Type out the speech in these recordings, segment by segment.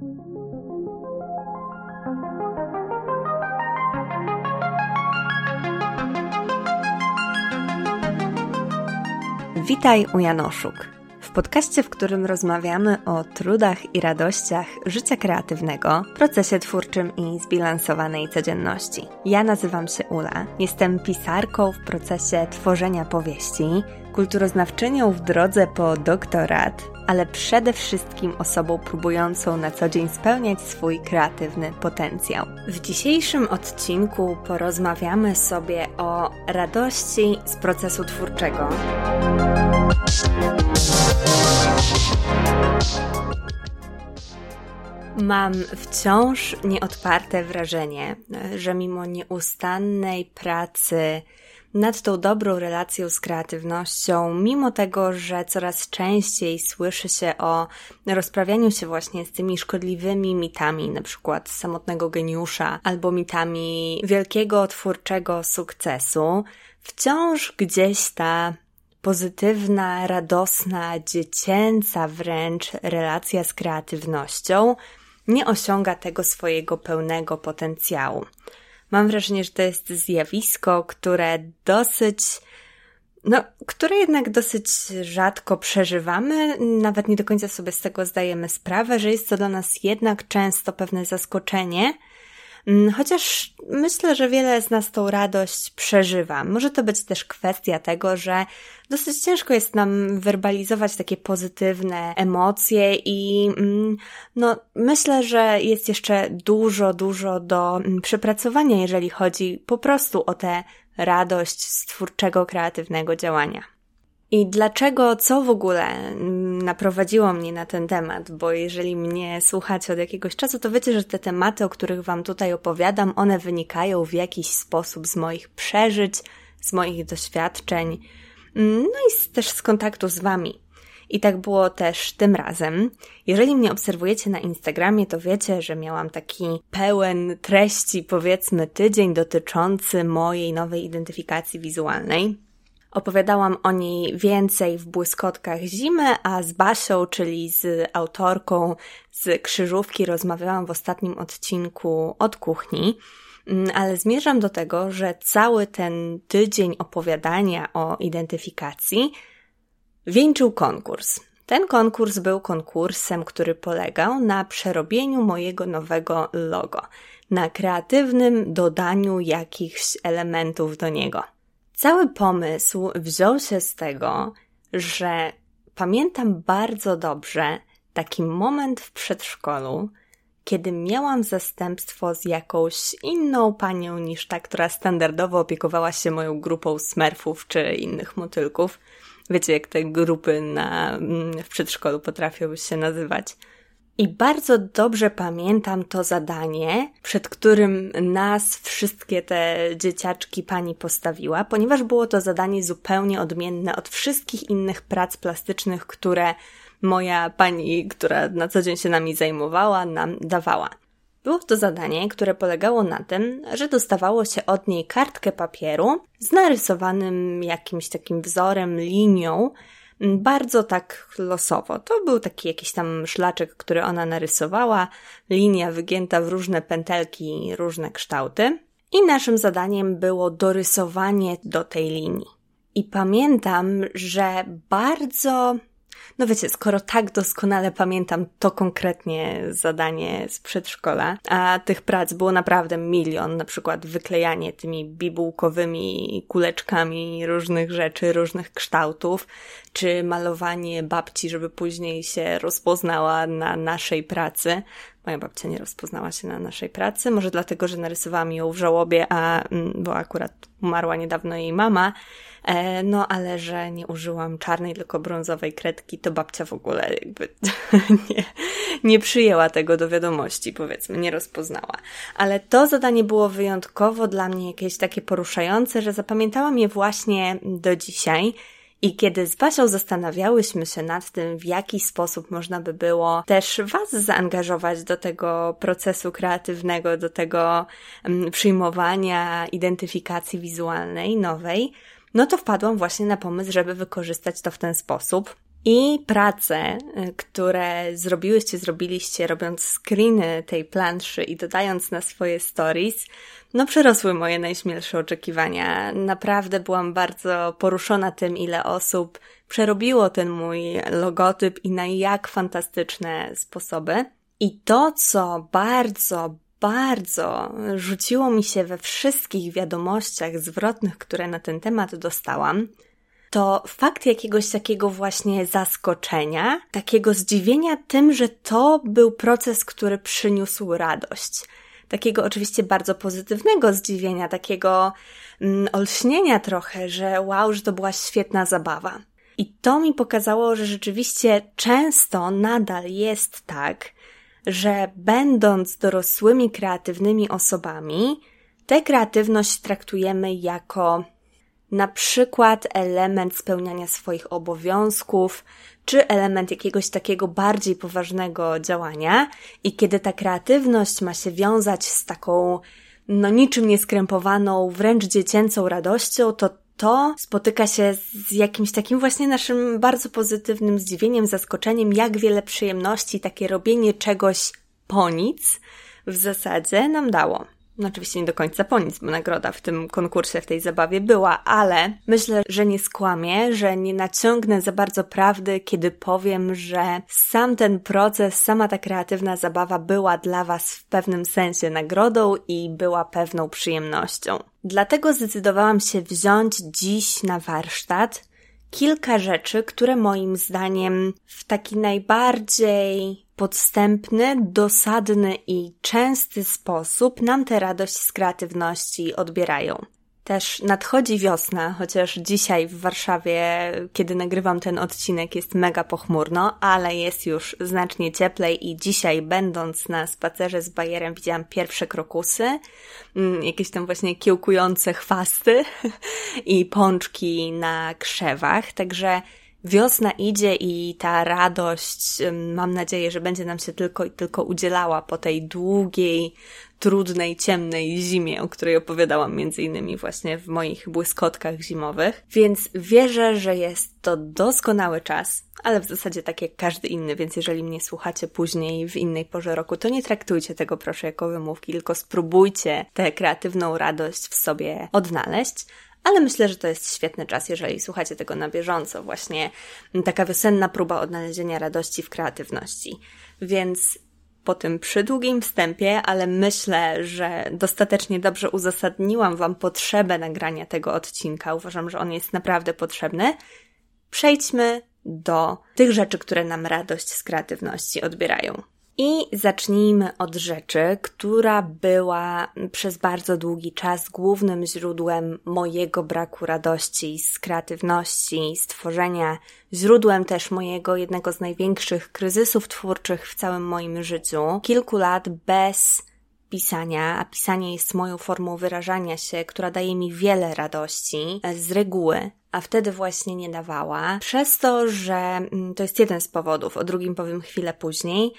Witaj u Janoszuk. W podcaście, w którym rozmawiamy o trudach i radościach życia kreatywnego, procesie twórczym i zbilansowanej codzienności. Ja nazywam się Ula, jestem pisarką w procesie tworzenia powieści, kulturoznawczynią w drodze po doktorat, ale przede wszystkim osobą próbującą na co dzień spełniać swój kreatywny potencjał. W dzisiejszym odcinku porozmawiamy sobie o radości z procesu twórczego. Mam wciąż nieodparte wrażenie, że mimo nieustannej pracy nad tą dobrą relacją z kreatywnością, mimo tego, że coraz częściej słyszy się o rozprawianiu się właśnie z tymi szkodliwymi mitami, na przykład samotnego geniusza, albo mitami wielkiego twórczego sukcesu, wciąż gdzieś ta pozytywna, radosna, dziecięca wręcz relacja z kreatywnością nie osiąga tego swojego pełnego potencjału. Mam wrażenie, że to jest zjawisko, które dosyć, no, które jednak dosyć rzadko przeżywamy, nawet nie do końca sobie z tego zdajemy sprawę, że jest to dla nas jednak często pewne zaskoczenie, chociaż myślę, że wiele z nas tą radość przeżywa. Może to być też kwestia tego, że dosyć ciężko jest nam werbalizować takie pozytywne emocje i mm, no, myślę, że jest jeszcze dużo, dużo do mm, przepracowania, jeżeli chodzi po prostu o tę radość z twórczego, kreatywnego działania. I dlaczego, co w ogóle mm, naprowadziło mnie na ten temat? Bo jeżeli mnie słuchacie od jakiegoś czasu, to wiecie, że te tematy, o których Wam tutaj opowiadam, one wynikają w jakiś sposób z moich przeżyć, z moich doświadczeń, mm, no i też z kontaktu z Wami. I tak było też tym razem. Jeżeli mnie obserwujecie na Instagramie, to wiecie, że miałam taki pełen treści, powiedzmy, tydzień dotyczący mojej nowej identyfikacji wizualnej. Opowiadałam o niej więcej w błyskotkach zimy, a z Basią, czyli z autorką z krzyżówki, rozmawiałam w ostatnim odcinku od kuchni. Mm, ale zmierzam do tego, że cały ten tydzień opowiadania o identyfikacji wieńczył konkurs. Ten konkurs był konkursem, który polegał na przerobieniu mojego nowego logo, na kreatywnym dodaniu jakichś elementów do niego. Cały pomysł wziął się z tego, że pamiętam bardzo dobrze taki moment w przedszkolu, kiedy miałam zastępstwo z jakąś inną panią niż ta, która standardowo opiekowała się moją grupą smerfów czy innych motylków. Wiecie, jak te grupy na, mm, w przedszkolu potrafią się nazywać. I bardzo dobrze pamiętam to zadanie, przed którym nas wszystkie te dzieciaczki pani postawiła, ponieważ było to zadanie zupełnie odmienne od wszystkich innych prac plastycznych, które moja pani, która na co dzień się nami zajmowała, nam dawała. Było to zadanie, które polegało na tym, że dostawało się od niej kartkę papieru z narysowanym jakimś takim wzorem, linią, bardzo tak losowo. To był taki jakiś tam szlaczek, który ona narysowała, linia wygięta w różne pętelki, różne kształty. I naszym zadaniem było dorysowanie do tej linii. I pamiętam, że bardzo no wiecie, skoro tak doskonale pamiętam to konkretnie zadanie z przedszkola, a tych prac było naprawdę milion, na przykład wyklejanie tymi bibułkowymi kuleczkami różnych rzeczy, różnych kształtów, czy malowanie babci, żeby później się rozpoznała na naszej pracy. Moja babcia nie rozpoznała się na naszej pracy, może dlatego, że narysowałam ją w żałobie, a mm, bo akurat umarła niedawno jej mama, E, no, ale że nie użyłam czarnej, tylko brązowej kredki, to babcia w ogóle jakby nie, nie przyjęła tego do wiadomości, powiedzmy, nie rozpoznała. Ale to zadanie było wyjątkowo dla mnie jakieś takie poruszające, że zapamiętałam je właśnie do dzisiaj. I kiedy z Basią zastanawiałyśmy się nad tym, w jaki sposób można by było też Was zaangażować do tego procesu kreatywnego, do tego um, przyjmowania identyfikacji wizualnej nowej, no to wpadłam właśnie na pomysł, żeby wykorzystać to w ten sposób. I prace, y, które zrobiłyście, zrobiliście, robiąc screeny tej planszy i dodając na swoje stories, no przerosły moje najśmielsze oczekiwania. Naprawdę byłam bardzo poruszona tym, ile osób przerobiło ten mój logotyp i na jak fantastyczne sposoby. I to, co bardzo, bardzo rzuciło mi się we wszystkich wiadomościach zwrotnych, które na ten temat dostałam, to fakt jakiegoś takiego właśnie zaskoczenia, takiego zdziwienia tym, że to był proces, który przyniósł radość. Takiego oczywiście bardzo pozytywnego zdziwienia, takiego mm, olśnienia trochę, że wow, że to była świetna zabawa. I to mi pokazało, że rzeczywiście często nadal jest tak, że będąc dorosłymi, kreatywnymi osobami, tę kreatywność traktujemy jako na przykład element spełniania swoich obowiązków, czy element jakiegoś takiego bardziej poważnego działania, i kiedy ta kreatywność ma się wiązać z taką, no niczym nieskrępowaną, wręcz dziecięcą radością, to to spotyka się z jakimś takim właśnie naszym bardzo pozytywnym zdziwieniem, zaskoczeniem, jak wiele przyjemności takie robienie czegoś po nic w zasadzie nam dało. No oczywiście nie do końca po nic, bo nagroda w tym konkursie, w tej zabawie była, ale myślę, że nie skłamię, że nie naciągnę za bardzo prawdy, kiedy powiem, że sam ten proces, sama ta kreatywna zabawa była dla Was w pewnym sensie nagrodą i była pewną przyjemnością. Dlatego zdecydowałam się wziąć dziś na warsztat kilka rzeczy, które moim zdaniem w taki najbardziej podstępny, dosadny i częsty sposób nam tę radość z kreatywności odbierają. Też nadchodzi wiosna, chociaż dzisiaj w Warszawie, kiedy nagrywam ten odcinek, jest mega pochmurno, ale jest już znacznie cieplej i dzisiaj, będąc na spacerze z Bajerem, widziałam pierwsze krokusy, mm, jakieś tam właśnie kiełkujące chwasty i pączki na krzewach, także wiosna idzie i ta radość, mam nadzieję, że będzie nam się tylko i tylko udzielała po tej długiej, trudnej, ciemnej zimie, o której opowiadałam między innymi właśnie w moich błyskotkach zimowych. Więc wierzę, że jest to doskonały czas, ale w zasadzie tak jak każdy inny, więc jeżeli mnie słuchacie później w innej porze roku, to nie traktujcie tego proszę jako wymówki, tylko spróbujcie tę kreatywną radość w sobie odnaleźć ale myślę, że to jest świetny czas, jeżeli słuchacie tego na bieżąco, właśnie taka wiosenna próba odnalezienia radości w kreatywności. Więc po tym przydługim wstępie, ale myślę, że dostatecznie dobrze uzasadniłam Wam potrzebę nagrania tego odcinka. Uważam, że on jest naprawdę potrzebny. Przejdźmy do tych rzeczy, które nam radość z kreatywności odbierają. I zacznijmy od rzeczy, która była przez bardzo długi czas głównym źródłem mojego braku radości, z kreatywności, stworzenia, źródłem też mojego jednego z największych kryzysów twórczych w całym moim życiu. Kilku lat bez pisania, a pisanie jest moją formą wyrażania się, która daje mi wiele radości z reguły, a wtedy właśnie nie dawała. Przez to, że mm, to jest jeden z powodów, o drugim powiem chwilę później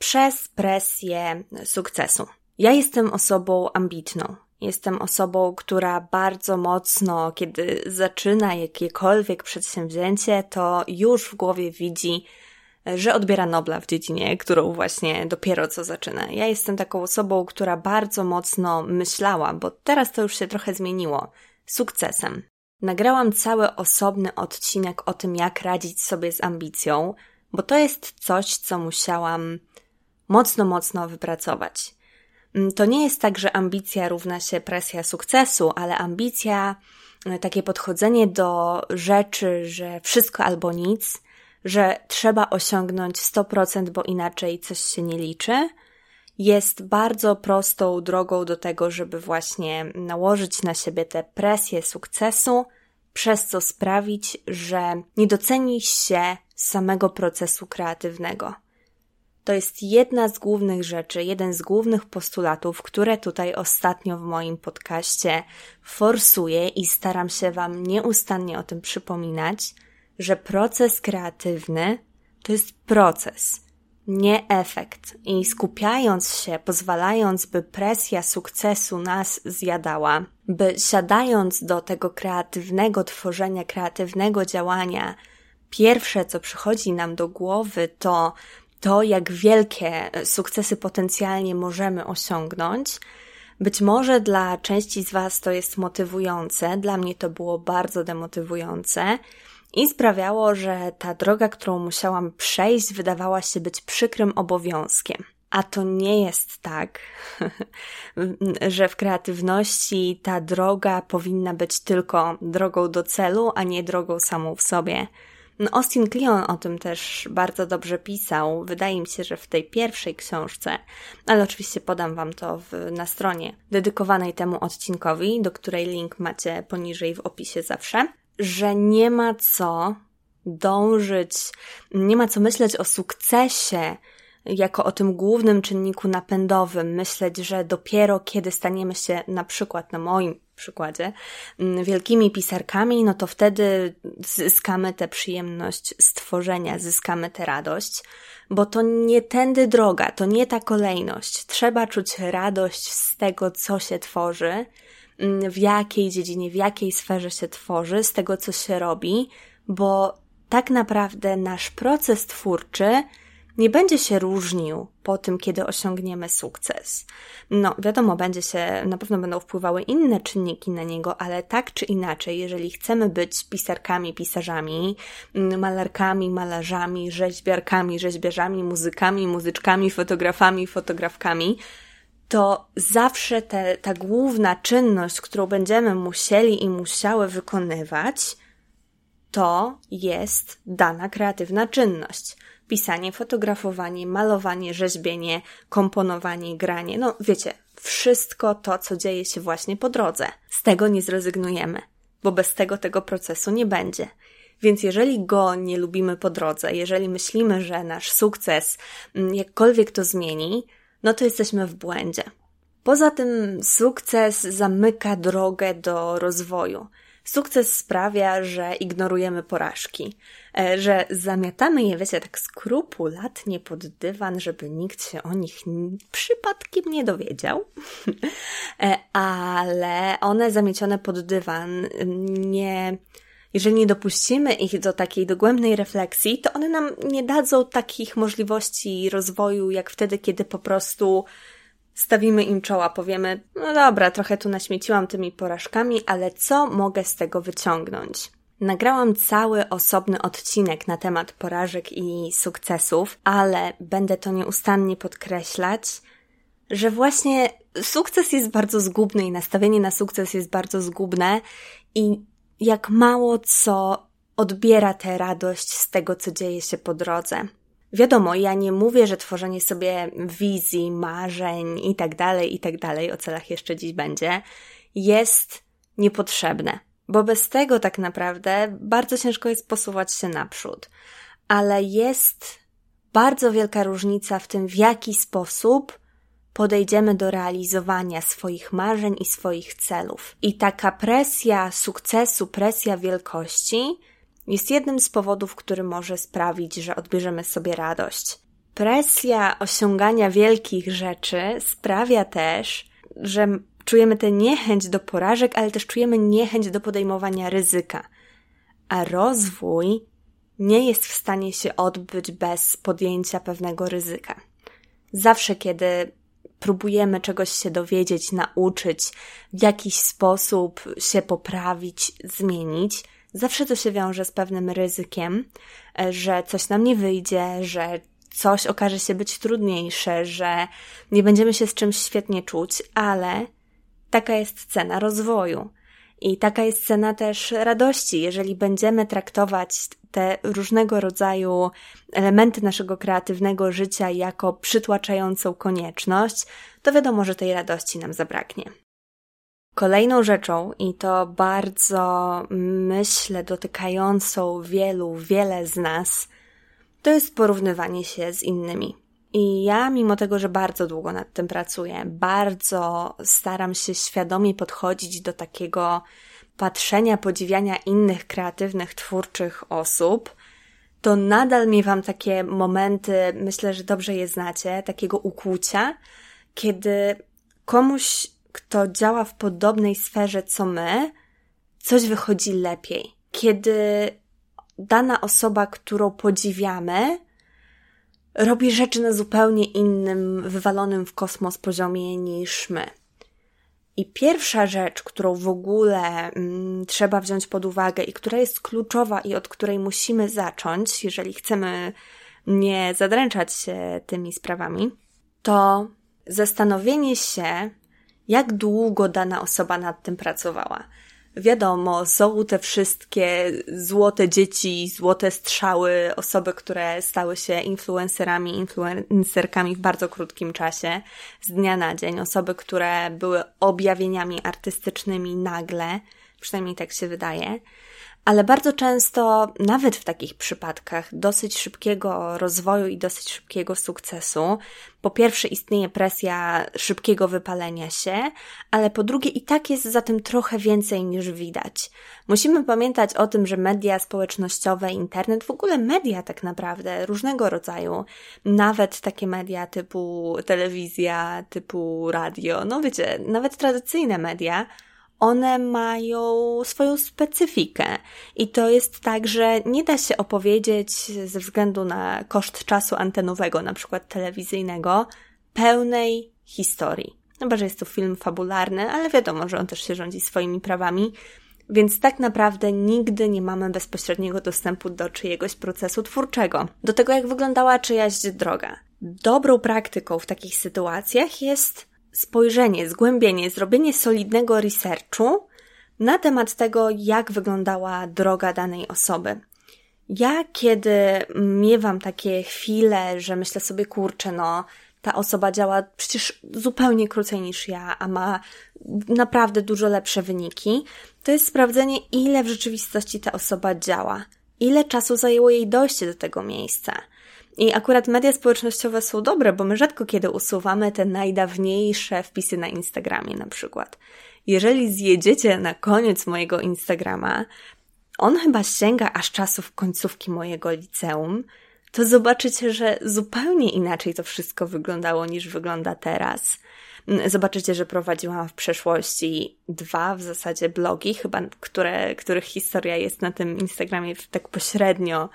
przez presję sukcesu. Ja jestem osobą ambitną. Jestem osobą, która bardzo mocno, kiedy zaczyna jakiekolwiek przedsięwzięcie, to już w głowie widzi, że odbiera Nobla w dziedzinie, którą właśnie dopiero co zaczyna. Ja jestem taką osobą, która bardzo mocno myślała, bo teraz to już się trochę zmieniło, sukcesem. Nagrałam cały osobny odcinek o tym, jak radzić sobie z ambicją, bo to jest coś, co musiałam mocno, mocno wypracować. Mm, to nie jest tak, że ambicja równa się presja sukcesu, ale ambicja, e, takie podchodzenie do rzeczy, że wszystko albo nic, że trzeba osiągnąć 100%, bo inaczej coś się nie liczy, jest bardzo prostą drogą do tego, żeby właśnie nałożyć na siebie tę presję sukcesu, przez co sprawić, że nie doceni się samego procesu kreatywnego. To jest jedna z głównych rzeczy, jeden z głównych postulatów, które tutaj ostatnio w moim podcaście forsuję i staram się Wam nieustannie o tym przypominać, że proces kreatywny to jest proces, nie efekt. I skupiając się, pozwalając, by presja sukcesu nas zjadała, by siadając do tego kreatywnego tworzenia, kreatywnego działania, pierwsze, co przychodzi nam do głowy, to to, jak wielkie sukcesy potencjalnie możemy osiągnąć. Być może dla części z Was to jest motywujące, dla mnie to było bardzo demotywujące i sprawiało, że ta droga, którą musiałam przejść, wydawała się być przykrym obowiązkiem. A to nie jest tak, że w kreatywności ta droga powinna być tylko drogą do celu, a nie drogą samą w sobie. No, Austin Kleon o tym też bardzo dobrze pisał. Wydaje mi się, że w tej pierwszej książce, ale oczywiście podam Wam to w, na stronie dedykowanej temu odcinkowi, do której link macie poniżej w opisie zawsze, że nie ma co dążyć, nie ma co myśleć o sukcesie jako o tym głównym czynniku napędowym, myśleć, że dopiero kiedy staniemy się na przykład na moim przykładzie mm, wielkimi pisarkami, no to wtedy zyskamy tę przyjemność stworzenia, zyskamy tę radość, bo to nie tędy droga, to nie ta kolejność. Trzeba czuć radość z tego, co się tworzy, mm, w jakiej dziedzinie, w jakiej sferze się tworzy, z tego, co się robi, bo tak naprawdę nasz proces twórczy nie będzie się różnił po tym, kiedy osiągniemy sukces. No, wiadomo, będzie się, na pewno będą wpływały inne czynniki na niego, ale tak czy inaczej, jeżeli chcemy być pisarkami, pisarzami, malarkami, malarzami, rzeźbiarkami, rzeźbiarzami, muzykami, muzyczkami, fotografami, fotografkami, to zawsze te, ta główna czynność, którą będziemy musieli i musiały wykonywać, to jest dana kreatywna czynność pisanie, fotografowanie, malowanie, rzeźbienie, komponowanie, granie. No wiecie, wszystko to, co dzieje się właśnie po drodze. Z tego nie zrezygnujemy, bo bez tego tego procesu nie będzie. Więc jeżeli go nie lubimy po drodze, jeżeli myślimy, że nasz sukces mm, jakkolwiek to zmieni, no to jesteśmy w błędzie. Poza tym sukces zamyka drogę do rozwoju. Sukces sprawia, że ignorujemy porażki, że zamiatamy je, wiecie, tak skrupulatnie pod dywan, żeby nikt się o nich przypadkiem nie dowiedział, e, ale one zamiecione pod dywan nie, jeżeli nie dopuścimy ich do takiej dogłębnej refleksji, to one nam nie dadzą takich możliwości rozwoju, jak wtedy, kiedy po prostu Stawimy im czoła, powiemy, no dobra, trochę tu naśmieciłam tymi porażkami, ale co mogę z tego wyciągnąć? Nagrałam cały osobny odcinek na temat porażek i sukcesów, ale będę to nieustannie podkreślać, że właśnie sukces jest bardzo zgubny i nastawienie na sukces jest bardzo zgubne i jak mało co odbiera tę radość z tego, co dzieje się po drodze. Wiadomo, ja nie mówię, że tworzenie sobie wizji, marzeń i tak dalej, i tak o celach jeszcze dziś będzie, jest niepotrzebne, bo bez tego tak naprawdę bardzo ciężko jest posuwać się naprzód. Ale jest bardzo wielka różnica w tym, w jaki sposób podejdziemy do realizowania swoich marzeń i swoich celów. I taka presja sukcesu, presja wielkości jest jednym z powodów, który może sprawić, że odbierzemy sobie radość. Presja osiągania wielkich rzeczy sprawia też, że czujemy tę niechęć do porażek, ale też czujemy niechęć do podejmowania ryzyka. A rozwój nie jest w stanie się odbyć bez podjęcia pewnego ryzyka. Zawsze, kiedy próbujemy czegoś się dowiedzieć, nauczyć, w jakiś sposób się poprawić, zmienić, zawsze to się wiąże z pewnym ryzykiem, e, że coś nam nie wyjdzie, że coś okaże się być trudniejsze, że nie będziemy się z czymś świetnie czuć, ale taka jest cena rozwoju. I taka jest cena też radości, jeżeli będziemy traktować te różnego rodzaju elementy naszego kreatywnego życia jako przytłaczającą konieczność, to wiadomo, że tej radości nam zabraknie. Kolejną rzeczą, i to bardzo myślę dotykającą wielu, wiele z nas, to jest porównywanie się z innymi. I ja, mimo tego, że bardzo długo nad tym pracuję, bardzo staram się świadomie podchodzić do takiego patrzenia, podziwiania innych kreatywnych, twórczych osób, to nadal miewam takie momenty, myślę, że dobrze je znacie, takiego ukłucia, kiedy komuś kto działa w podobnej sferze co my, coś wychodzi lepiej. Kiedy dana osoba, którą podziwiamy, robi rzeczy na zupełnie innym, wywalonym w kosmos poziomie niż my. I pierwsza rzecz, którą w ogóle mm, trzeba wziąć pod uwagę i która jest kluczowa i od której musimy zacząć, jeżeli chcemy nie zadręczać się tymi sprawami, to zastanowienie się, jak długo dana osoba nad tym pracowała. Wiadomo, są te wszystkie złote dzieci, złote strzały, osoby, które stały się influencerami, influencerkami w bardzo krótkim czasie, z dnia na dzień, osoby, które były objawieniami artystycznymi nagle, przynajmniej tak się wydaje ale bardzo często, nawet w takich przypadkach dosyć szybkiego rozwoju i dosyć szybkiego sukcesu, po pierwsze istnieje presja szybkiego wypalenia się, ale po drugie i tak jest za tym trochę więcej niż widać. Musimy pamiętać o tym, że media społecznościowe, internet, w ogóle media tak naprawdę różnego rodzaju, nawet takie media typu telewizja, typu radio, no wiecie, nawet tradycyjne media, one mają swoją specyfikę. I to jest tak, że nie da się opowiedzieć ze względu na koszt czasu antenowego, na przykład telewizyjnego, pełnej historii. Chyba, że jest to film fabularny, ale wiadomo, że on też się rządzi swoimi prawami, więc tak naprawdę nigdy nie mamy bezpośredniego dostępu do czyjegoś procesu twórczego, do tego, jak wyglądała czyjaś droga. Dobrą praktyką w takich sytuacjach jest spojrzenie, zgłębienie, zrobienie solidnego researchu na temat tego, jak wyglądała droga danej osoby. Ja, kiedy miewam takie chwile, że myślę sobie, kurczę, no, ta osoba działa przecież zupełnie krócej niż ja, a ma naprawdę dużo lepsze wyniki, to jest sprawdzenie, ile w rzeczywistości ta osoba działa, ile czasu zajęło jej dojście do tego miejsca. I akurat media społecznościowe są dobre, bo my rzadko kiedy usuwamy te najdawniejsze wpisy na Instagramie na przykład. Jeżeli zjedziecie na koniec mojego Instagrama, on chyba sięga aż czasów końcówki mojego liceum, to zobaczycie, że zupełnie inaczej to wszystko wyglądało niż wygląda teraz. Zobaczycie, że prowadziłam w przeszłości dwa w zasadzie blogi, chyba które, których historia jest na tym Instagramie tak pośrednio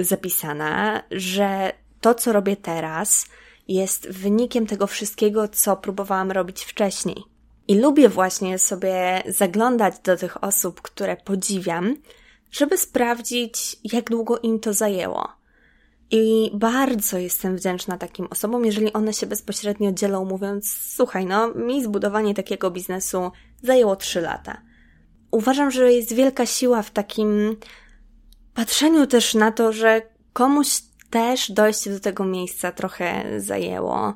zapisana, że to, co robię teraz, jest wynikiem tego wszystkiego, co próbowałam robić wcześniej. I lubię właśnie sobie zaglądać do tych osób, które podziwiam, żeby sprawdzić, jak długo im to zajęło. I bardzo jestem wdzięczna takim osobom, jeżeli one się bezpośrednio dzielą, mówiąc: Słuchaj, no, mi zbudowanie takiego biznesu zajęło 3 lata. Uważam, że jest wielka siła w takim patrzeniu też na to, że komuś też dojście do tego miejsca trochę zajęło.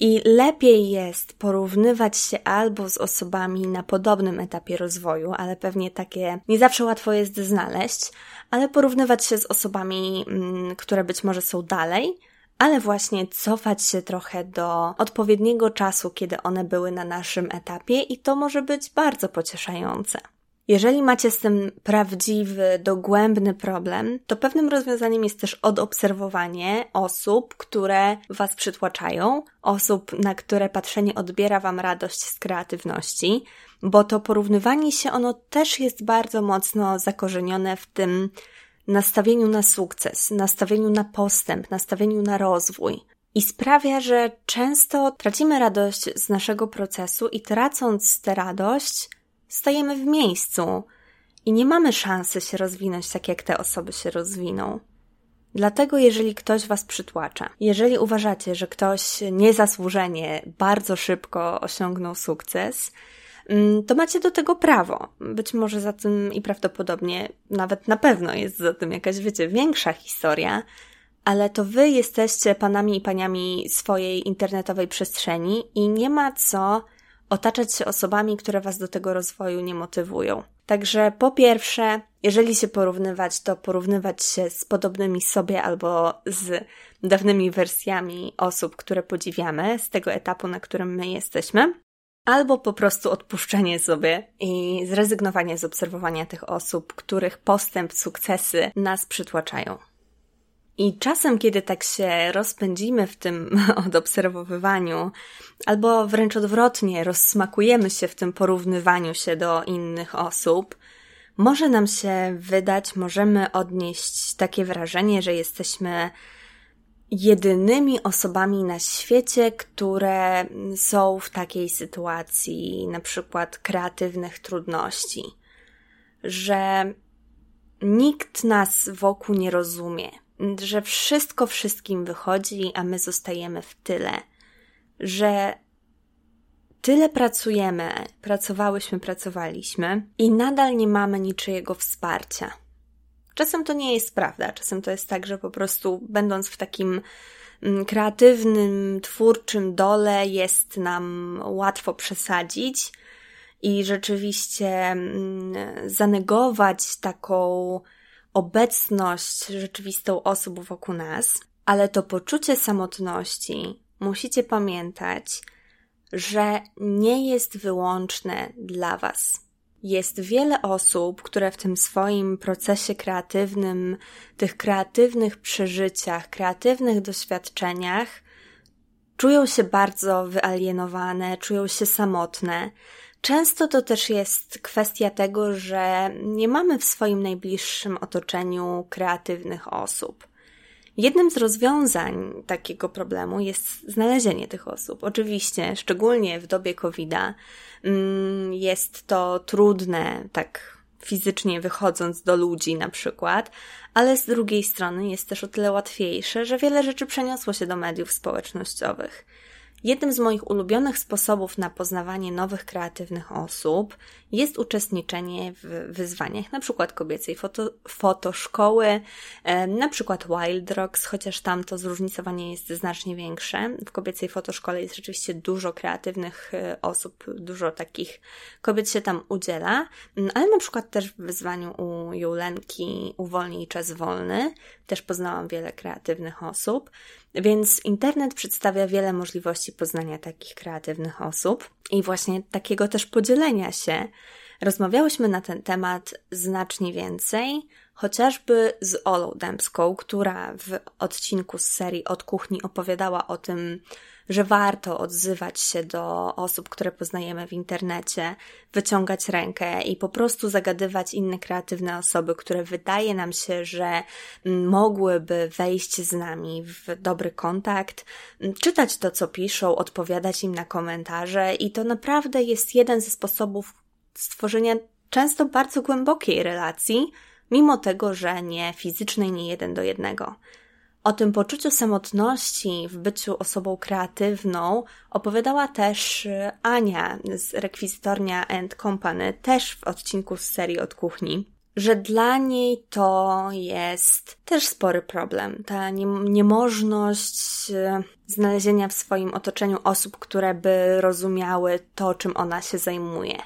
I lepiej jest porównywać się albo z osobami na podobnym etapie rozwoju, ale pewnie takie nie zawsze łatwo jest znaleźć, ale porównywać się z osobami, mm, które być może są dalej, ale właśnie cofać się trochę do odpowiedniego czasu, kiedy one były na naszym etapie, i to może być bardzo pocieszające. Jeżeli macie z tym prawdziwy, dogłębny problem, to pewnym rozwiązaniem jest też odobserwowanie osób, które Was przytłaczają, osób, na które patrzenie odbiera Wam radość z kreatywności, bo to porównywanie się, ono też jest bardzo mocno zakorzenione w tym nastawieniu na sukces, nastawieniu na postęp, nastawieniu na rozwój. I sprawia, że często tracimy radość z naszego procesu i tracąc tę radość, stajemy w miejscu i nie mamy szansy się rozwinąć tak, jak te osoby się rozwiną. Dlatego, jeżeli ktoś Was przytłacza, jeżeli uważacie, że ktoś niezasłużenie bardzo szybko osiągnął sukces, mm, to macie do tego prawo. Być może za tym i prawdopodobnie nawet na pewno jest za tym jakaś, wiecie, większa historia, ale to Wy jesteście panami i paniami swojej internetowej przestrzeni i nie ma co otaczać się osobami, które Was do tego rozwoju nie motywują. Także po pierwsze, jeżeli się porównywać, to porównywać się z podobnymi sobie albo z dawnymi wersjami osób, które podziwiamy, z tego etapu, na którym my jesteśmy. Albo po prostu odpuszczenie sobie i zrezygnowanie z obserwowania tych osób, których postęp, sukcesy nas przytłaczają. I czasem, kiedy tak się rozpędzimy w tym odobserwowywaniu, albo wręcz odwrotnie, rozsmakujemy się w tym porównywaniu się do innych osób, Może nam się wydać, możemy odnieść takie wrażenie, że jesteśmy jedynymi osobami na świecie, które są w takiej sytuacji, na przykład kreatywnych trudności, że nikt nas wokół nie rozumie, że wszystko wszystkim wychodzi, a my zostajemy w tyle, że tyle pracujemy, pracowałyśmy, pracowaliśmy i nadal nie mamy niczyjego wsparcia. Czasem to nie jest prawda, czasem to jest tak, że po prostu będąc w takim mm, kreatywnym, twórczym dole jest nam łatwo przesadzić i rzeczywiście mm, zanegować taką obecność rzeczywistą osób wokół nas, ale to poczucie samotności musicie pamiętać, że nie jest wyłączne dla Was. Jest wiele osób, które w tym swoim procesie kreatywnym, tych kreatywnych przeżyciach, kreatywnych doświadczeniach czują się bardzo wyalienowane, czują się samotne. Często to też jest kwestia tego, że nie mamy w swoim najbliższym otoczeniu kreatywnych osób. Jednym z rozwiązań takiego problemu jest znalezienie tych osób. Oczywiście, szczególnie w dobie COVID-a, mm, jest to trudne, tak fizycznie wychodząc do ludzi na przykład, ale z drugiej strony jest też o tyle łatwiejsze, że wiele rzeczy przeniosło się do mediów społecznościowych. Jednym z moich ulubionych sposobów na poznawanie nowych kreatywnych osób jest uczestniczenie w wyzwaniach, na przykład kobiecej foto, fotoszkoły, na przykład Wild Rocks, chociaż tam to zróżnicowanie jest znacznie większe. W kobiecej fotoszkole jest rzeczywiście dużo kreatywnych e, osób, dużo takich kobiet się tam udziela, mm, ale na przykład też w wyzwaniu u Julenki Uwolnij czas wolny też poznałam wiele kreatywnych osób, więc internet przedstawia wiele możliwości poznania takich kreatywnych osób i właśnie takiego też podzielenia się. Rozmawiałyśmy na ten temat znacznie więcej, chociażby z Olą Dębską, która w odcinku z serii Od Kuchni opowiadała o tym, że warto odzywać się do osób, które poznajemy w internecie, wyciągać rękę i po prostu zagadywać inne kreatywne osoby, które wydaje nam się, że mogłyby wejść z nami w dobry kontakt, czytać to, co piszą, odpowiadać im na komentarze i to naprawdę jest jeden ze sposobów stworzenia często bardzo głębokiej relacji, mimo tego, że nie fizycznej, nie jeden do jednego. O tym poczuciu samotności w byciu osobą kreatywną opowiadała też y, Ania z Rekwizytornia and Company, też w odcinku z serii od kuchni, że dla niej to jest też spory problem. Ta nie, niemożność y, znalezienia w swoim otoczeniu osób, które by rozumiały to, czym ona się zajmuje.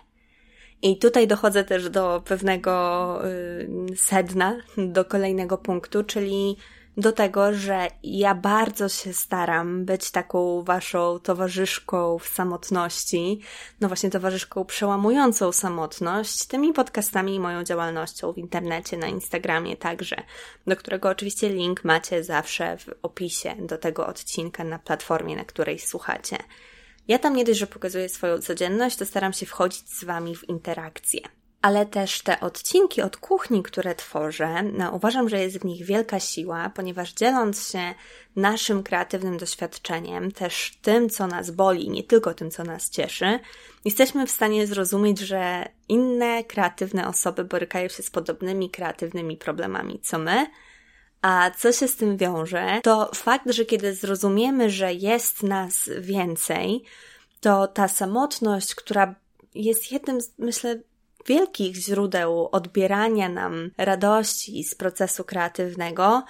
I tutaj dochodzę też do pewnego y, sedna, do kolejnego punktu, czyli do tego, że ja bardzo się staram być taką waszą towarzyszką w samotności, no właśnie towarzyszką przełamującą samotność, tymi podcastami i moją działalnością w internecie, na Instagramie także, do którego oczywiście link macie zawsze w opisie do tego odcinka na platformie, na której słuchacie. Ja tam nie dość, że pokazuję swoją codzienność, to staram się wchodzić z Wami w interakcję ale też te odcinki od kuchni, które tworzę, no, uważam, że jest w nich wielka siła, ponieważ dzieląc się naszym kreatywnym doświadczeniem, też tym, co nas boli, nie tylko tym, co nas cieszy, jesteśmy w stanie zrozumieć, że inne kreatywne osoby borykają się z podobnymi kreatywnymi problemami co my. A co się z tym wiąże, to fakt, że kiedy zrozumiemy, że jest nas więcej, to ta samotność, która jest jednym, z, myślę, wielkich źródeł odbierania nam radości z procesu kreatywnego,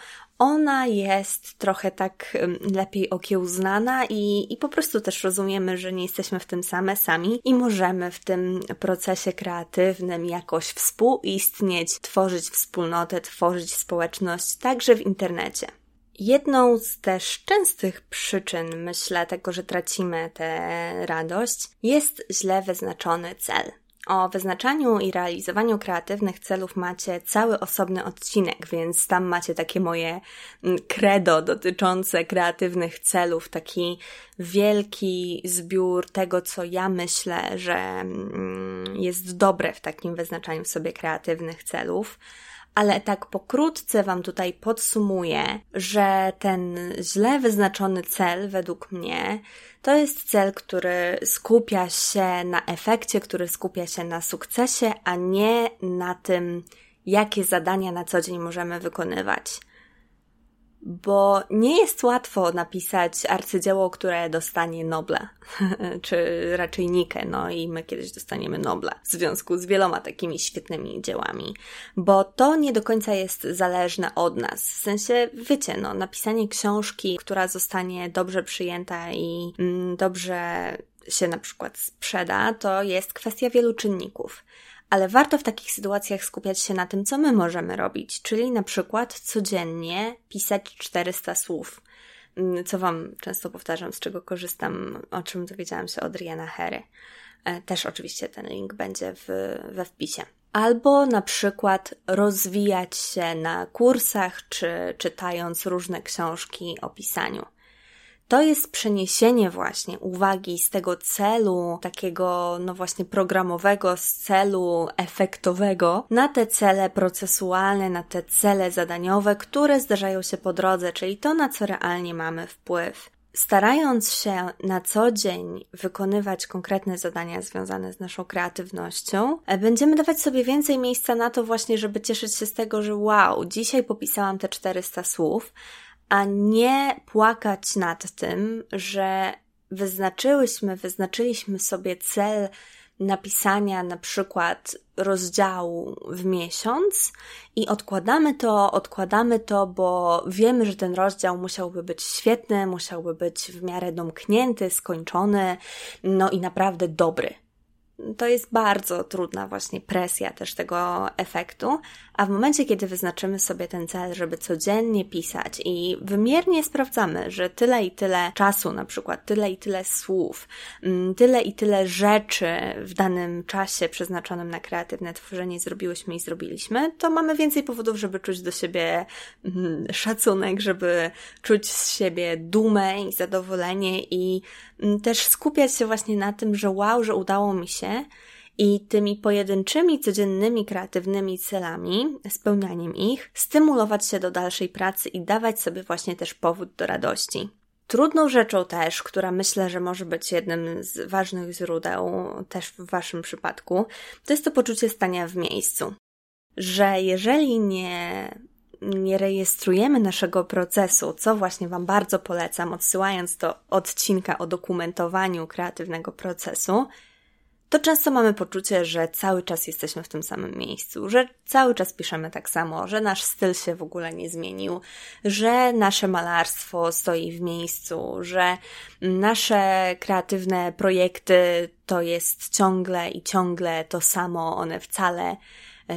ona jest trochę tak lepiej okiełznana i, i po prostu też rozumiemy, że nie jesteśmy w tym same sami i możemy w tym procesie kreatywnym jakoś współistnieć, tworzyć wspólnotę, tworzyć społeczność także w internecie. Jedną z też częstych przyczyn, myślę, tego, że tracimy tę radość, jest źle wyznaczony cel. O wyznaczaniu i realizowaniu kreatywnych celów macie cały osobny odcinek, więc tam macie takie moje mm, credo dotyczące kreatywnych celów, taki wielki zbiór tego, co ja myślę, że mm, jest dobre w takim wyznaczaniu sobie kreatywnych celów ale tak pokrótce Wam tutaj podsumuję, że ten źle wyznaczony cel, według mnie, to jest cel, który skupia się na efekcie, który skupia się na sukcesie, a nie na tym, jakie zadania na co dzień możemy wykonywać bo nie jest łatwo napisać arcydzieło, które dostanie Nobla, czy raczej Nikę, no i my kiedyś dostaniemy Nobla w związku z wieloma takimi świetnymi dziełami, bo to nie do końca jest zależne od nas. W sensie, wiecie, no, napisanie książki, która zostanie dobrze przyjęta i mm, dobrze się na przykład sprzeda, to jest kwestia wielu czynników ale warto w takich sytuacjach skupiać się na tym, co my możemy robić, czyli na przykład codziennie pisać 400 słów. Mm, co Wam często powtarzam, z czego korzystam, o czym dowiedziałam się od Riana Herry. E, też oczywiście ten link będzie w, we wpisie. Albo na przykład rozwijać się na kursach, czy czytając różne książki o pisaniu to jest przeniesienie właśnie uwagi z tego celu takiego, no właśnie programowego, z celu efektowego na te cele procesualne, na te cele zadaniowe, które zdarzają się po drodze, czyli to, na co realnie mamy wpływ. Starając się na co dzień wykonywać konkretne zadania związane z naszą kreatywnością, będziemy dawać sobie więcej miejsca na to właśnie, żeby cieszyć się z tego, że wow, dzisiaj popisałam te 400 słów, a nie płakać nad tym, że wyznaczyłyśmy, wyznaczyliśmy sobie cel napisania na przykład rozdziału w miesiąc i odkładamy to, odkładamy to, bo wiemy, że ten rozdział musiałby być świetny, musiałby być w miarę domknięty, skończony, no i naprawdę dobry to jest bardzo trudna właśnie presja też tego efektu, a w momencie, kiedy wyznaczymy sobie ten cel, żeby codziennie pisać i wymiernie sprawdzamy, że tyle i tyle czasu, na przykład tyle i tyle słów, mm, tyle i tyle rzeczy w danym czasie przeznaczonym na kreatywne tworzenie zrobiłyśmy i zrobiliśmy, to mamy więcej powodów, żeby czuć do siebie mm, szacunek, żeby czuć z siebie dumę i zadowolenie i też skupiać się właśnie na tym, że wow, że udało mi się i tymi pojedynczymi, codziennymi, kreatywnymi celami, spełnianiem ich, stymulować się do dalszej pracy i dawać sobie właśnie też powód do radości. Trudną rzeczą też, która myślę, że może być jednym z ważnych źródeł, też w Waszym przypadku, to jest to poczucie stania w miejscu. Że jeżeli nie nie rejestrujemy naszego procesu, co właśnie Wam bardzo polecam, odsyłając do odcinka o dokumentowaniu kreatywnego procesu, to często mamy poczucie, że cały czas jesteśmy w tym samym miejscu, że cały czas piszemy tak samo, że nasz styl się w ogóle nie zmienił, że nasze malarstwo stoi w miejscu, że nasze kreatywne projekty to jest ciągle i ciągle to samo, one wcale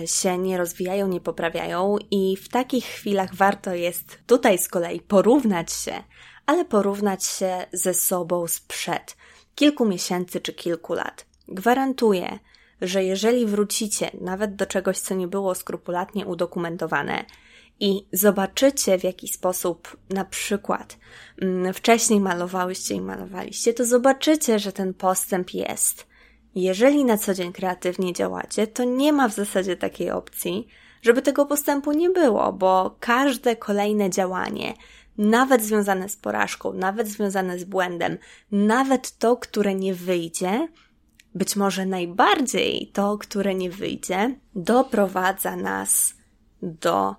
się nie rozwijają, nie poprawiają i w takich chwilach warto jest tutaj z kolei porównać się, ale porównać się ze sobą sprzed kilku miesięcy czy kilku lat. Gwarantuję, że jeżeli wrócicie nawet do czegoś, co nie było skrupulatnie udokumentowane i zobaczycie, w jaki sposób na przykład mm, wcześniej malowałyście i malowaliście, to zobaczycie, że ten postęp jest. Jeżeli na co dzień kreatywnie działacie, to nie ma w zasadzie takiej opcji, żeby tego postępu nie było, bo każde kolejne działanie, nawet związane z porażką, nawet związane z błędem, nawet to, które nie wyjdzie, być może najbardziej to, które nie wyjdzie, doprowadza nas do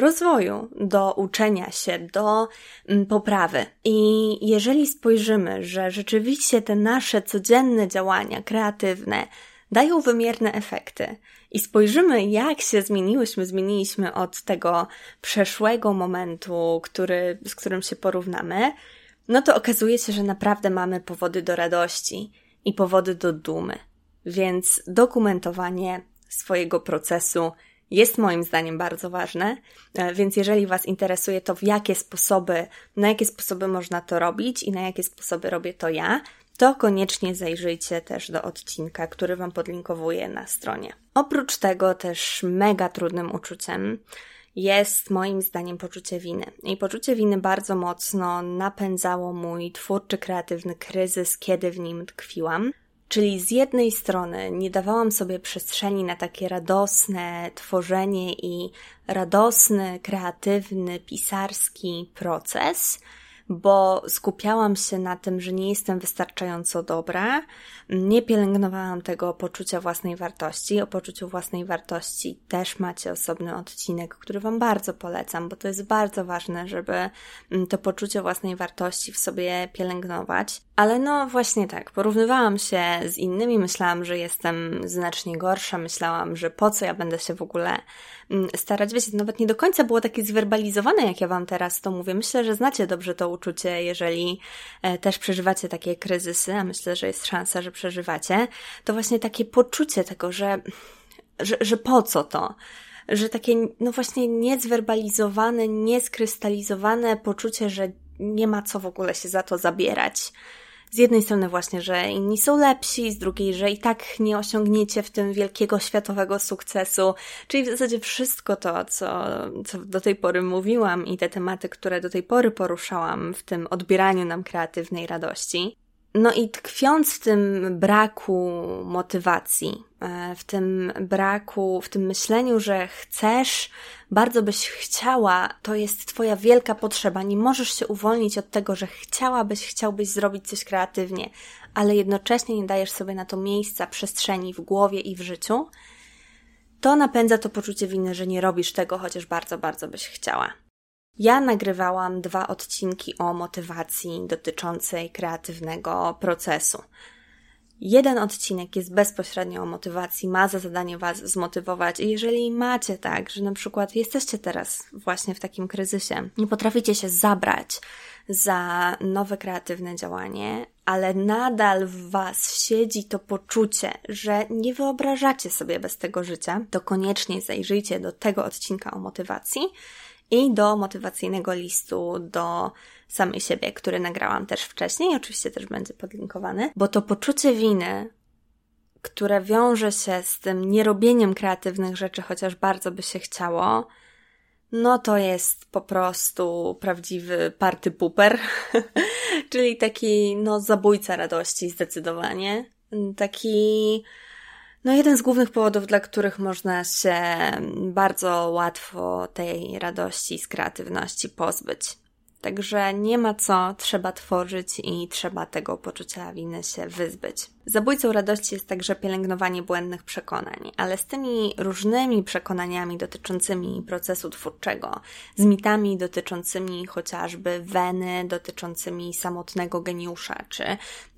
rozwoju, do uczenia się, do mm, poprawy. I jeżeli spojrzymy, że rzeczywiście te nasze codzienne działania kreatywne dają wymierne efekty i spojrzymy, jak się zmieniłyśmy, zmieniliśmy od tego przeszłego momentu, który, z którym się porównamy, no to okazuje się, że naprawdę mamy powody do radości i powody do dumy. Więc dokumentowanie swojego procesu jest moim zdaniem bardzo ważne, e, więc jeżeli Was interesuje to, w jakie sposoby, na jakie sposoby można to robić i na jakie sposoby robię to ja, to koniecznie zajrzyjcie też do odcinka, który Wam podlinkowuję na stronie. Oprócz tego też mega trudnym uczuciem jest moim zdaniem poczucie winy. I poczucie winy bardzo mocno napędzało mój twórczy, kreatywny kryzys, kiedy w nim tkwiłam. Czyli z jednej strony nie dawałam sobie przestrzeni na takie radosne tworzenie i radosny, kreatywny, pisarski proces, bo skupiałam się na tym, że nie jestem wystarczająco dobra, nie pielęgnowałam tego poczucia własnej wartości. O poczuciu własnej wartości też macie osobny odcinek, który Wam bardzo polecam, bo to jest bardzo ważne, żeby mm, to poczucie własnej wartości w sobie pielęgnować. Ale no właśnie tak, porównywałam się z innymi, myślałam, że jestem znacznie gorsza, myślałam, że po co ja będę się w ogóle starać. Wiecie, nawet nie do końca było takie zwerbalizowane, jak ja Wam teraz to mówię. Myślę, że znacie dobrze to uczucie, jeżeli e, też przeżywacie takie kryzysy, a myślę, że jest szansa, że przeżywacie, to właśnie takie poczucie tego, że, że, że po co to? Że takie, no właśnie niezwerbalizowane, nieskrystalizowane poczucie, że nie ma co w ogóle się za to zabierać. Z jednej strony właśnie, że inni są lepsi, z drugiej, że i tak nie osiągniecie w tym wielkiego światowego sukcesu, czyli w zasadzie wszystko to, co, co do tej pory mówiłam i te tematy, które do tej pory poruszałam w tym odbieraniu nam kreatywnej radości. No i tkwiąc w tym braku motywacji, w tym braku, w tym myśleniu, że chcesz, bardzo byś chciała, to jest Twoja wielka potrzeba. Nie możesz się uwolnić od tego, że chciałabyś, chciałbyś zrobić coś kreatywnie, ale jednocześnie nie dajesz sobie na to miejsca, przestrzeni w głowie i w życiu. To napędza to poczucie winy, że nie robisz tego, chociaż bardzo, bardzo byś chciała. Ja nagrywałam dwa odcinki o motywacji dotyczącej kreatywnego procesu. Jeden odcinek jest bezpośrednio o motywacji, ma za zadanie Was zmotywować. I jeżeli macie tak, że na przykład jesteście teraz właśnie w takim kryzysie, nie potraficie się zabrać za nowe kreatywne działanie, ale nadal w Was siedzi to poczucie, że nie wyobrażacie sobie bez tego życia, to koniecznie zajrzyjcie do tego odcinka o motywacji i do motywacyjnego listu do samej siebie, który nagrałam też wcześniej, oczywiście też będzie podlinkowany, bo to poczucie winy, które wiąże się z tym nierobieniem kreatywnych rzeczy, chociaż bardzo by się chciało, no to jest po prostu prawdziwy party pooper, czyli taki, no, zabójca radości zdecydowanie. Taki no, jeden z głównych powodów, dla których można się bardzo łatwo tej radości z kreatywności pozbyć. Także nie ma co, trzeba tworzyć i trzeba tego poczucia winy się wyzbyć. Zabójcą radości jest także pielęgnowanie błędnych przekonań, ale z tymi różnymi przekonaniami dotyczącymi procesu twórczego, z mitami dotyczącymi chociażby weny, dotyczącymi samotnego geniusza, czy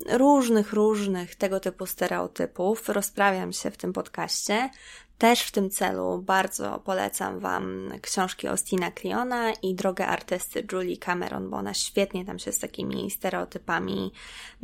różnych, różnych tego typu stereotypów, rozprawiam się w tym podcaście, też w tym celu bardzo polecam Wam książki Ostina Cliona i Drogę artysty Julie Cameron, bo ona świetnie tam się z takimi stereotypami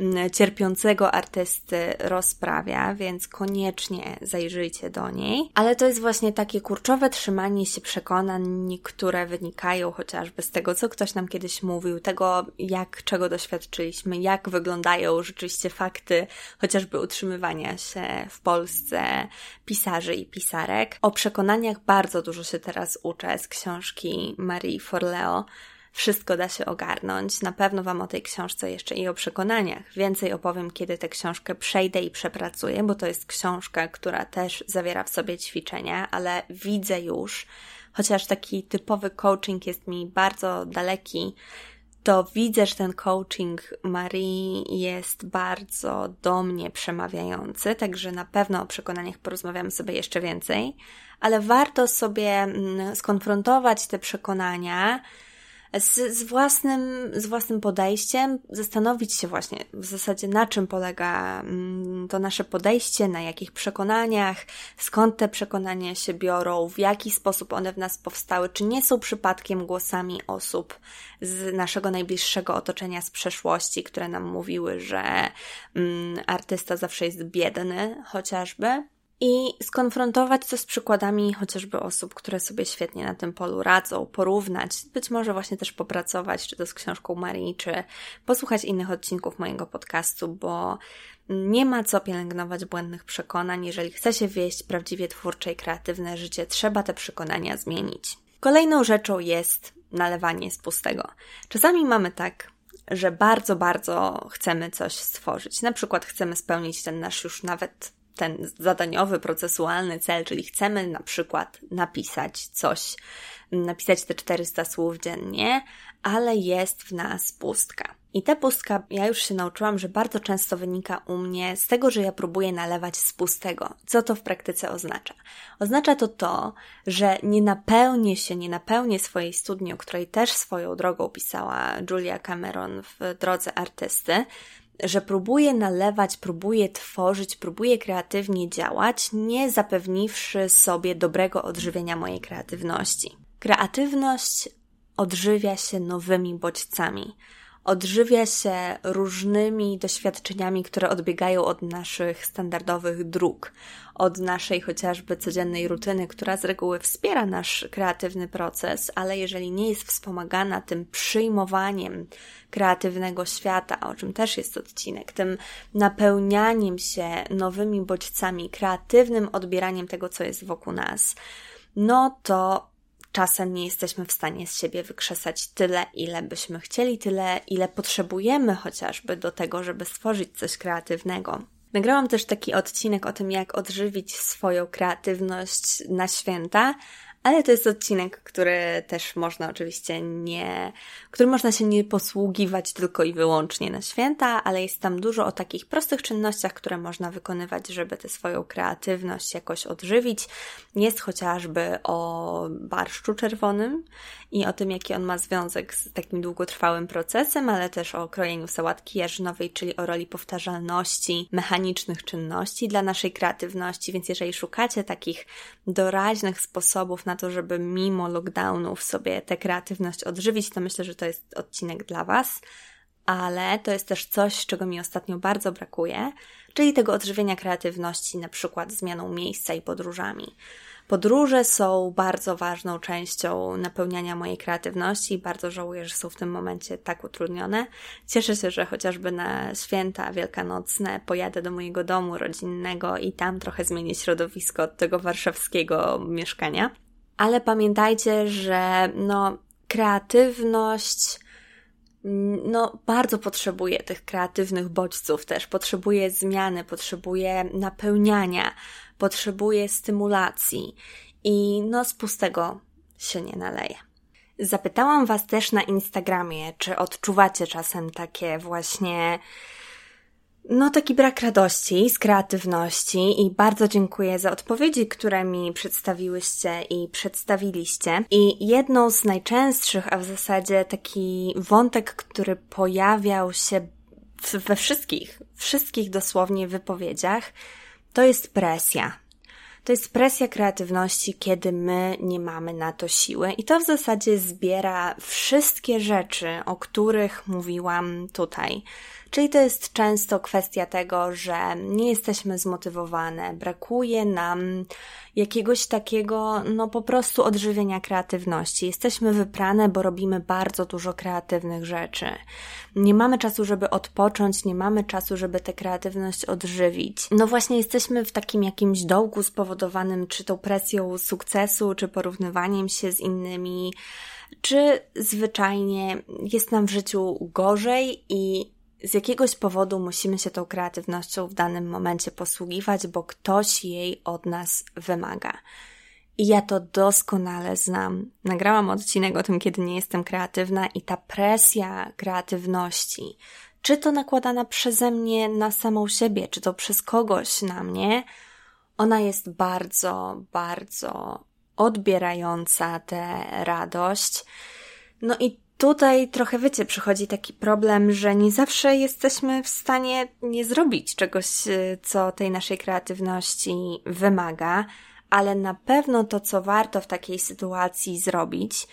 mm, cierpiącego artysty rozprawia, więc koniecznie zajrzyjcie do niej. Ale to jest właśnie takie kurczowe trzymanie się przekonań, które wynikają chociażby z tego, co ktoś nam kiedyś mówił, tego, jak czego doświadczyliśmy, jak wyglądają rzeczywiście fakty chociażby utrzymywania się w Polsce pisarzy i pisarz pisarek. O przekonaniach bardzo dużo się teraz uczę z książki Marii Forleo. Wszystko da się ogarnąć. Na pewno Wam o tej książce jeszcze i o przekonaniach więcej opowiem, kiedy tę książkę przejdę i przepracuję, bo to jest książka, która też zawiera w sobie ćwiczenia, ale widzę już, chociaż taki typowy coaching jest mi bardzo daleki, to widzę, że ten coaching Marii jest bardzo do mnie przemawiający, także na pewno o przekonaniach porozmawiamy sobie jeszcze więcej, ale warto sobie mm, skonfrontować te przekonania z, z, własnym, z własnym podejściem, zastanowić się właśnie w zasadzie na czym polega mm, to nasze podejście, na jakich przekonaniach, skąd te przekonania się biorą, w jaki sposób one w nas powstały, czy nie są przypadkiem głosami osób z naszego najbliższego otoczenia z przeszłości, które nam mówiły, że mm, artysta zawsze jest biedny, chociażby i skonfrontować to z przykładami chociażby osób, które sobie świetnie na tym polu radzą, porównać, być może właśnie też popracować, czy to z książką Marii, czy posłuchać innych odcinków mojego podcastu, bo nie ma co pielęgnować błędnych przekonań. Jeżeli chce się wieść prawdziwie twórcze i kreatywne życie, trzeba te przekonania zmienić. Kolejną rzeczą jest nalewanie z pustego. Czasami mamy tak, że bardzo, bardzo chcemy coś stworzyć. Na przykład chcemy spełnić ten nasz już nawet ten zadaniowy, procesualny cel, czyli chcemy na przykład napisać coś, napisać te 400 słów dziennie, ale jest w nas pustka. I ta pustka, ja już się nauczyłam, że bardzo często wynika u mnie z tego, że ja próbuję nalewać z pustego. Co to w praktyce oznacza? Oznacza to to, że nie napełnię się, nie napełnię swojej studni, o której też swoją drogą pisała Julia Cameron w drodze artysty, że próbuję nalewać, próbuję tworzyć, próbuję kreatywnie działać, nie zapewniwszy sobie dobrego odżywienia mojej kreatywności. Kreatywność odżywia się nowymi bodźcami odżywia się różnymi doświadczeniami, które odbiegają od naszych standardowych dróg, od naszej chociażby codziennej rutyny, która z reguły wspiera nasz kreatywny proces, ale jeżeli nie jest wspomagana tym przyjmowaniem kreatywnego świata, o czym też jest odcinek, tym napełnianiem się nowymi bodźcami, kreatywnym odbieraniem tego, co jest wokół nas, no to czasem nie jesteśmy w stanie z siebie wykrzesać tyle, ile byśmy chcieli, tyle, ile potrzebujemy chociażby do tego, żeby stworzyć coś kreatywnego. Nagrałam też taki odcinek o tym, jak odżywić swoją kreatywność na święta, ale to jest odcinek, który też można oczywiście nie, który można się nie posługiwać tylko i wyłącznie na święta, ale jest tam dużo o takich prostych czynnościach, które można wykonywać, żeby tę swoją kreatywność jakoś odżywić. Jest chociażby o barszczu czerwonym i o tym, jaki on ma związek z takim długotrwałym procesem, ale też o krojeniu sałatki jarzynowej, czyli o roli powtarzalności mechanicznych czynności dla naszej kreatywności, więc jeżeli szukacie takich doraźnych sposobów na to, żeby mimo lockdownów sobie tę kreatywność odżywić, to myślę, że to jest odcinek dla Was. Ale to jest też coś, czego mi ostatnio bardzo brakuje, czyli tego odżywienia kreatywności, na przykład zmianą miejsca i podróżami. Podróże są bardzo ważną częścią napełniania mojej kreatywności i bardzo żałuję, że są w tym momencie tak utrudnione. Cieszę się, że chociażby na święta wielkanocne pojadę do mojego domu rodzinnego i tam trochę zmienię środowisko od tego warszawskiego mieszkania. Ale pamiętajcie, że no, kreatywność no, bardzo potrzebuje tych kreatywnych bodźców też, potrzebuje zmiany, potrzebuje napełniania, potrzebuje stymulacji i no, z pustego się nie naleje. Zapytałam Was też na Instagramie, czy odczuwacie czasem takie właśnie no, taki brak radości z kreatywności i bardzo dziękuję za odpowiedzi, które mi przedstawiłyście i przedstawiliście. I jedną z najczęstszych, a w zasadzie taki wątek, który pojawiał się we wszystkich, wszystkich dosłownie wypowiedziach, to jest presja. To jest presja kreatywności, kiedy my nie mamy na to siły, i to w zasadzie zbiera wszystkie rzeczy, o których mówiłam tutaj. Czyli to jest często kwestia tego, że nie jesteśmy zmotywowane, brakuje nam jakiegoś takiego, no po prostu odżywienia kreatywności. Jesteśmy wyprane, bo robimy bardzo dużo kreatywnych rzeczy. Nie mamy czasu, żeby odpocząć, nie mamy czasu, żeby tę kreatywność odżywić. No właśnie jesteśmy w takim jakimś dołku spowodowanym czy tą presją sukcesu, czy porównywaniem się z innymi, czy zwyczajnie jest nam w życiu gorzej i z jakiegoś powodu musimy się tą kreatywnością w danym momencie posługiwać, bo ktoś jej od nas wymaga. I ja to doskonale znam. Nagrałam odcinek o tym, kiedy nie jestem kreatywna, i ta presja kreatywności, czy to nakładana przeze mnie na samą siebie, czy to przez kogoś na mnie, ona jest bardzo, bardzo odbierająca tę radość. No i tutaj trochę, wiecie, przychodzi taki problem, że nie zawsze jesteśmy w stanie nie zrobić czegoś, y, co tej naszej kreatywności wymaga, ale na pewno to, co warto w takiej sytuacji zrobić,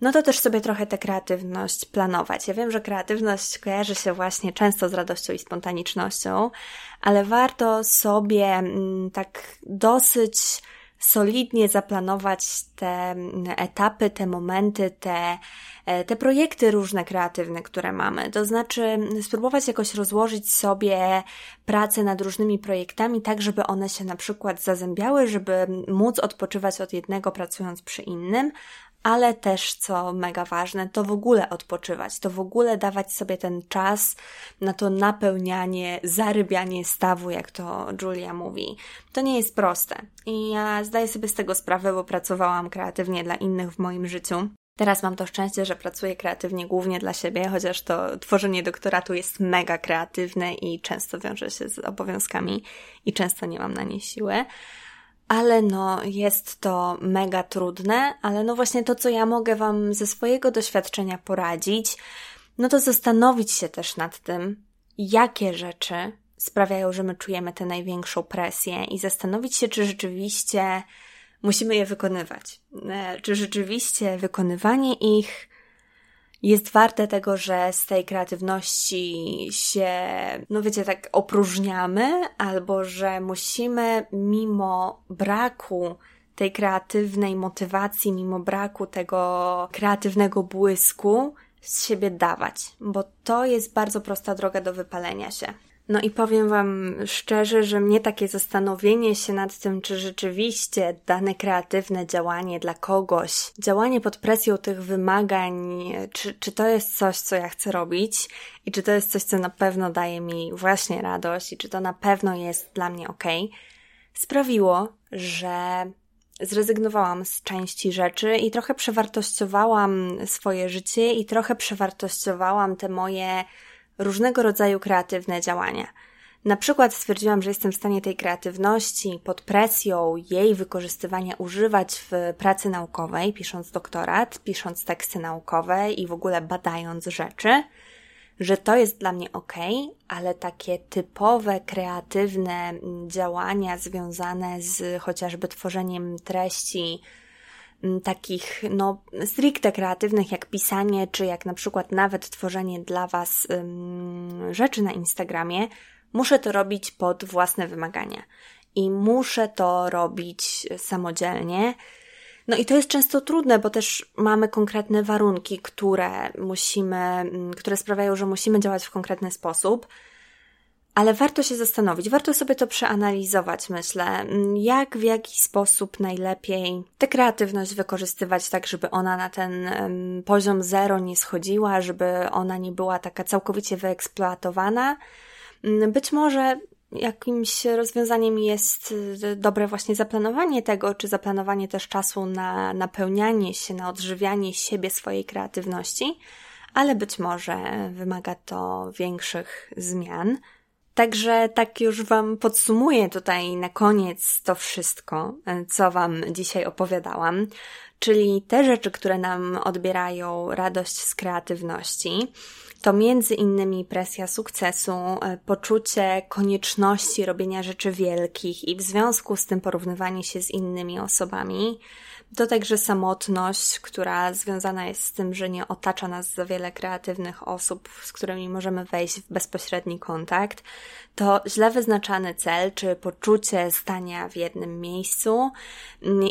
no to też sobie trochę tę kreatywność planować. Ja wiem, że kreatywność kojarzy się właśnie często z radością i spontanicznością, ale warto sobie mm, tak dosyć solidnie zaplanować te mm, etapy, te momenty, te, e, te projekty różne kreatywne, które mamy. To znaczy spróbować jakoś rozłożyć sobie pracę nad różnymi projektami, tak żeby one się na przykład zazębiały, żeby móc odpoczywać od jednego pracując przy innym, ale też, co mega ważne, to w ogóle odpoczywać, to w ogóle dawać sobie ten czas na to napełnianie, zarybianie stawu, jak to Julia mówi. To nie jest proste. I ja zdaję sobie z tego sprawę, bo pracowałam kreatywnie dla innych w moim życiu. Teraz mam to szczęście, że pracuję kreatywnie głównie dla siebie, chociaż to tworzenie doktoratu jest mega kreatywne i często wiąże się z obowiązkami i często nie mam na nie siły ale no jest to mega trudne, ale no właśnie to, co ja mogę Wam ze swojego doświadczenia poradzić, no to zastanowić się też nad tym, jakie rzeczy sprawiają, że my czujemy tę największą presję i zastanowić się, czy rzeczywiście musimy je wykonywać. E, czy rzeczywiście wykonywanie ich jest warte tego, że z tej kreatywności się, no wiecie, tak opróżniamy, albo że musimy mimo braku tej kreatywnej motywacji, mimo braku tego kreatywnego błysku, z siebie dawać, bo to jest bardzo prosta droga do wypalenia się. No i powiem Wam szczerze, że mnie takie zastanowienie się nad tym, czy rzeczywiście dane kreatywne działanie dla kogoś, działanie pod presją tych wymagań, czy, czy to jest coś, co ja chcę robić i czy to jest coś, co na pewno daje mi właśnie radość i czy to na pewno jest dla mnie ok, sprawiło, że zrezygnowałam z części rzeczy i trochę przewartościowałam swoje życie i trochę przewartościowałam te moje różnego rodzaju kreatywne działania. Na przykład stwierdziłam, że jestem w stanie tej kreatywności pod presją jej wykorzystywania używać w pracy naukowej, pisząc doktorat, pisząc teksty naukowe i w ogóle badając rzeczy, że to jest dla mnie ok, ale takie typowe, kreatywne działania związane z chociażby tworzeniem treści, takich, no, stricte kreatywnych, jak pisanie, czy jak na przykład nawet tworzenie dla Was rzeczy na Instagramie, muszę to robić pod własne wymagania. I muszę to robić samodzielnie. No i to jest często trudne, bo też mamy konkretne warunki, które musimy, które sprawiają, że musimy działać w konkretny sposób. Ale warto się zastanowić, warto sobie to przeanalizować, myślę, jak, w jaki sposób najlepiej tę kreatywność wykorzystywać tak, żeby ona na ten poziom zero nie schodziła, żeby ona nie była taka całkowicie wyeksploatowana. Mm, być może jakimś rozwiązaniem jest y, dobre właśnie zaplanowanie tego, czy zaplanowanie też czasu na napełnianie się, na odżywianie siebie, swojej kreatywności, ale być może wymaga to większych zmian. Także tak już Wam podsumuję tutaj na koniec to wszystko, e, co Wam dzisiaj opowiadałam, czyli te rzeczy, które nam odbierają radość z kreatywności. To między innymi presja sukcesu, e, poczucie konieczności robienia rzeczy wielkich i w związku z tym porównywanie się z innymi osobami, to także samotność, która związana jest z tym, że nie otacza nas za wiele kreatywnych osób, z którymi możemy wejść w bezpośredni kontakt. To źle wyznaczany cel, czy poczucie stania w jednym miejscu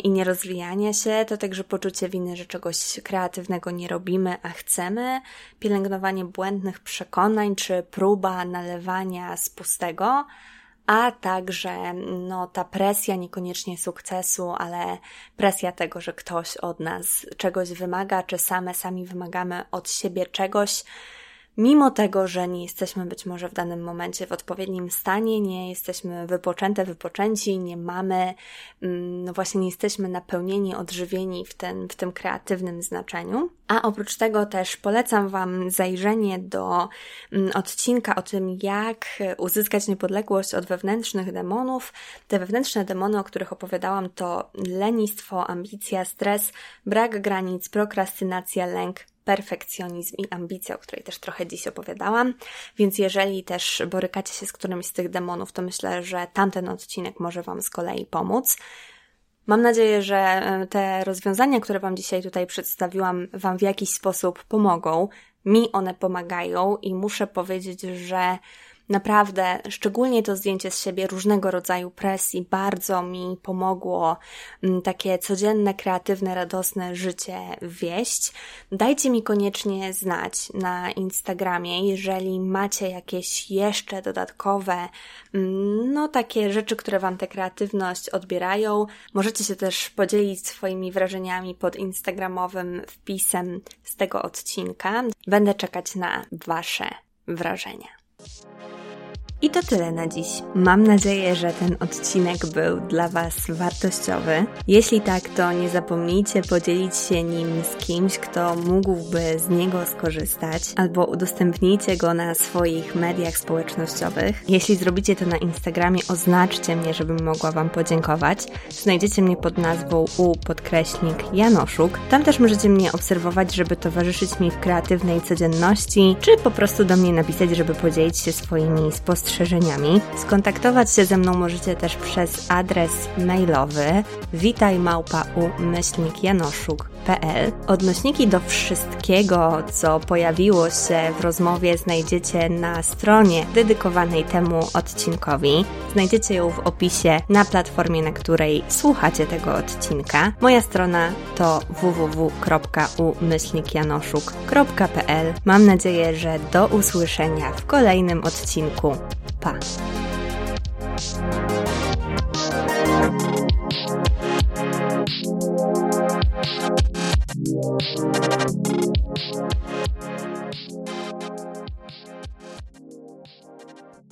i nie rozwijania się, to także poczucie winy, że czegoś kreatywnego nie robimy, a chcemy, pielęgnowanie błędnych przekonań, czy próba nalewania z pustego a także no, ta presja niekoniecznie sukcesu, ale presja tego, że ktoś od nas czegoś wymaga, czy same sami wymagamy od siebie czegoś, mimo tego, że nie jesteśmy być może w danym momencie w odpowiednim stanie, nie jesteśmy wypoczęte, wypoczęci, nie mamy, mm, no właśnie nie jesteśmy napełnieni, odżywieni w, ten, w tym kreatywnym znaczeniu. A oprócz tego też polecam Wam zajrzenie do mm, odcinka o tym, jak uzyskać niepodległość od wewnętrznych demonów. Te wewnętrzne demony, o których opowiadałam, to lenistwo, ambicja, stres, brak granic, prokrastynacja, lęk, perfekcjonizm i ambicja, o której też trochę dziś opowiadałam. Więc jeżeli też borykacie się z którymś z tych demonów, to myślę, że tamten odcinek może Wam z kolei pomóc. Mam nadzieję, że e, te rozwiązania, które Wam dzisiaj tutaj przedstawiłam, Wam w jakiś sposób pomogą. Mi one pomagają i muszę powiedzieć, że Naprawdę, szczególnie to zdjęcie z siebie różnego rodzaju presji bardzo mi pomogło mm, takie codzienne, kreatywne, radosne życie wieść. Dajcie mi koniecznie znać na Instagramie, jeżeli macie jakieś jeszcze dodatkowe, mm, no takie rzeczy, które Wam tę kreatywność odbierają. Możecie się też podzielić swoimi wrażeniami pod instagramowym wpisem z tego odcinka. Będę czekać na Wasze wrażenia. I to tyle na dziś. Mam nadzieję, że ten odcinek był dla Was wartościowy. Jeśli tak, to nie zapomnijcie podzielić się nim z kimś, kto mógłby z niego skorzystać, albo udostępnijcie go na swoich mediach społecznościowych. Jeśli zrobicie to na Instagramie, oznaczcie mnie, żebym mogła Wam podziękować. Znajdziecie mnie pod nazwą u podkreśnik Janoszuk. Tam też możecie mnie obserwować, żeby towarzyszyć mi w kreatywnej codzienności, czy po prostu do mnie napisać, żeby podzielić się swoimi spostrzeżeniami spostrzeżeniami. Skontaktować się ze mną możecie też przez adres mailowy witajmałpa.u-janoszuk.pl Odnośniki do wszystkiego, co pojawiło się w rozmowie znajdziecie na stronie dedykowanej temu odcinkowi. Znajdziecie ją w opisie na platformie, na której słuchacie tego odcinka. Moja strona to www.u-janoszuk.pl Mam nadzieję, że do usłyszenia w kolejnym odcinku. Europa. Música